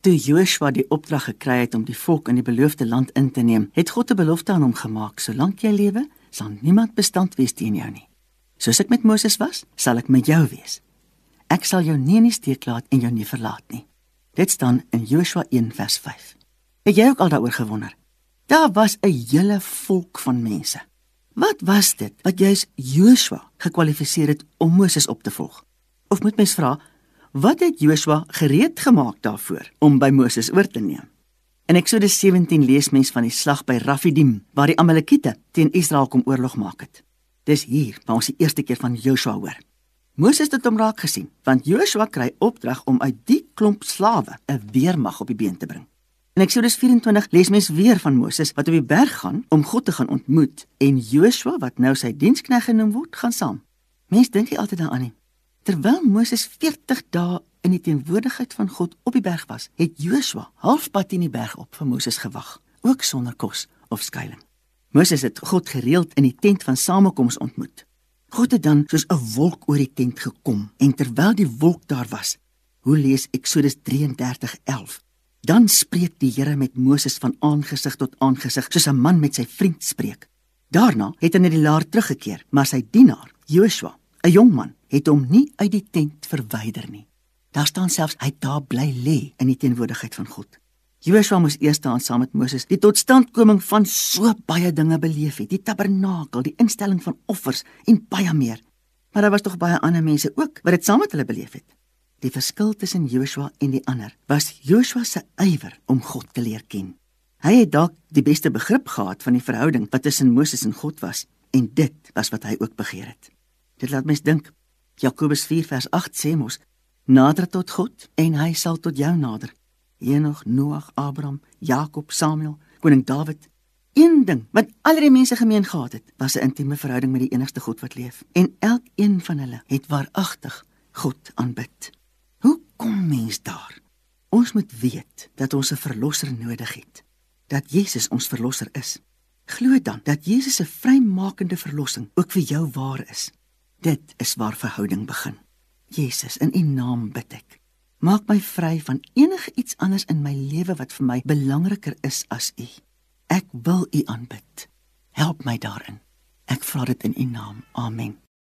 Toe Joshua die opdrag gekry het om die volk in die beloofde land in te neem, het God 'n belofte aan hom gemaak: "Solank jy lewe, sal niemand bestand wees teen jou nie. Soos ek met Moses was, sal ek met jou wees. Ek sal jou nie in die steek laat en jou nie verlaat nie." Dit staan in Joshua 1:5. Het jy ook al daaroor gewonder? Daar was 'n hele volk van mense. Wat was dit wat juis Joshua gekwalifiseer het om Moses op te volg? Of moet mens vra, wat het Joshua gereed gemaak daarvoor om by Moses oor te neem? In Eksodus 17 lees mens van die slag by Rafidim waar die Amalekiete teen Israel kom oorlog maak het. Dis hier waar ons die eerste keer van Joshua hoor. Moses het hom raak gesien, want Joshua kry opdrag om uit die klomp slawe 'n weermag op die been te bring. In Eksodus 24 lees mens weer van Moses wat op die berg gaan om God te gaan ontmoet en Joshua wat nou sy diensknegt genoem word, gaan saam. Mens dink nie altyd daaraan nie. Terwyl Moses 40 dae in die teenwoordigheid van God op die berg was, het Joshua halfpad in die berg op vir Moses gewag, ook sonder kos of skuilings. Moses het God gereeld in die tent van samekoms ontmoet. God het dan soos 'n wolk oor die tent gekom en terwyl die wolk daar was, hoe lees Eksodus 33:11, dan spreek die Here met Moses van aangesig tot aangesig soos 'n man met sy vriend spreek. Daarna het hy na die laar teruggekeer, maar sy dienaar, Joshua, 'n jong man, het hom nie uit die tent verwyder nie. Daar staan selfs hy daar bly lê in die teenwoordigheid van God. Joshua moes eers staan saam met Moses die totstandkoming van so baie dinge beleef het, die tabernakel, die instelling van offers en baie meer. Maar daar was tog baie ander mense ook wat dit saam met hulle beleef het. Die verskil tussen Joshua en die ander was Joshua se ywer om God te leer ken. Hy het dalk die beste begrip gehad van die verhouding wat tussen Moses en God was en dit was wat hy ook begeer het. Dit laat mens dink. Jakobus 4 vers 8 sê mos: Nader tot God en hy sal tot jou nader. Enoch, Noag, Abraham, Jakob, Samuel, koning Dawid. Een ding wat al die mense gemeen gehad het, was 'n intieme verhouding met die enigste God wat leef. En elkeen van hulle het waaragtig God aanbid. Hoe kom mens daar? Ons moet weet dat ons 'n verlosser nodig het. Dat Jesus ons verlosser is. Glo dan dat Jesus se vrymakende verlossing ook vir jou waar is. Dit is waar verhouding begin. Jesus, in U naam bid ek. Maak my vry van enige iets anders in my lewe wat vir my belangriker is as U. Ek wil U aanbid. Help my daarin. Ek vra dit in U naam. Amen.